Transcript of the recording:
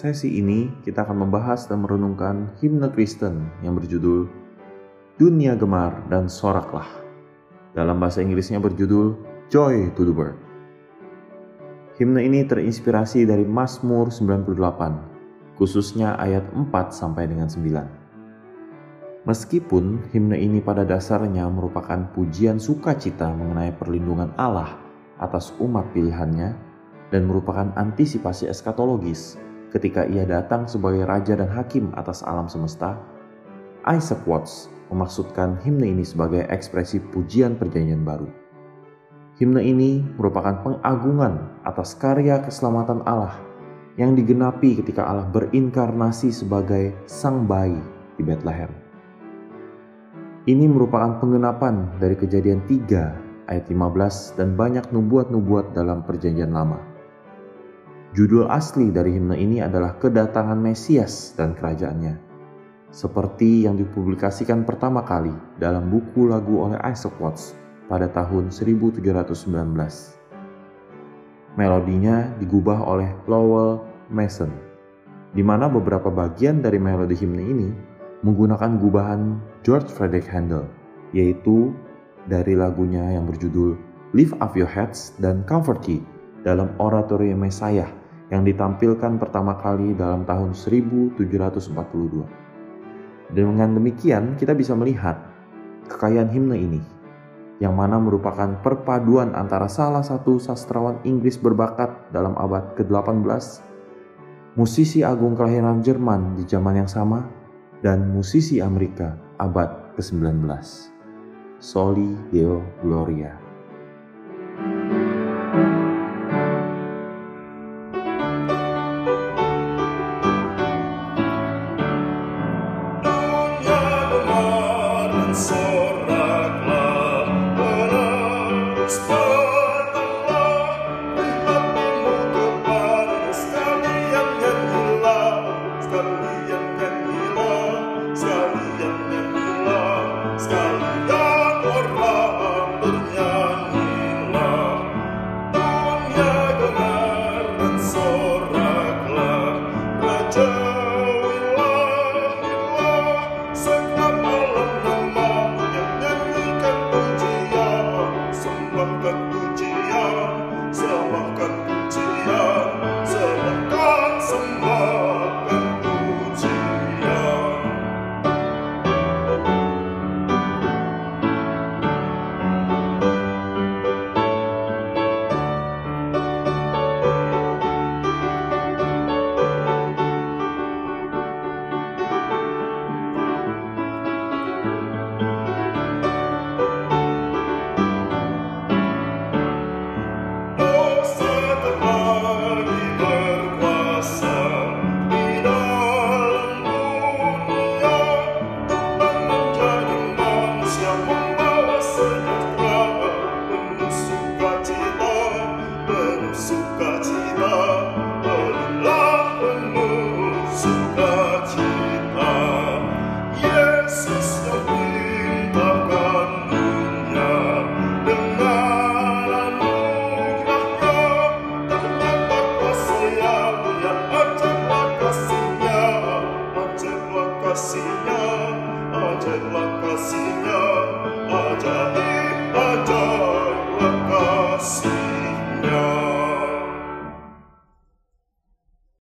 sesi ini kita akan membahas dan merenungkan himne Kristen yang berjudul Dunia Gemar dan Soraklah. Dalam bahasa Inggrisnya berjudul Joy to the World. Himne ini terinspirasi dari Mazmur 98, khususnya ayat 4 sampai dengan 9. Meskipun himne ini pada dasarnya merupakan pujian sukacita mengenai perlindungan Allah atas umat pilihannya, dan merupakan antisipasi eskatologis ketika ia datang sebagai raja dan hakim atas alam semesta, Isaac Watts memaksudkan himne ini sebagai ekspresi pujian perjanjian baru. Himne ini merupakan pengagungan atas karya keselamatan Allah yang digenapi ketika Allah berinkarnasi sebagai sang bayi di Bethlehem. Ini merupakan pengenapan dari kejadian 3 ayat 15 dan banyak nubuat-nubuat dalam perjanjian lama. Judul asli dari himne ini adalah Kedatangan Mesias dan Kerajaannya, seperti yang dipublikasikan pertama kali dalam buku lagu oleh Isaac Watts pada tahun 1719. Melodinya digubah oleh Lowell Mason, di mana beberapa bagian dari melodi himne ini menggunakan gubahan George Frederick Handel, yaitu dari lagunya yang berjudul Lift Up Your Heads dan Comfort Ye dalam oratorium Messiah yang ditampilkan pertama kali dalam tahun 1742. Dengan demikian, kita bisa melihat kekayaan himne ini, yang mana merupakan perpaduan antara salah satu sastrawan Inggris berbakat dalam abad ke-18, musisi agung kelahiran Jerman di zaman yang sama, dan musisi Amerika abad ke-19. Soli Deo Gloria. so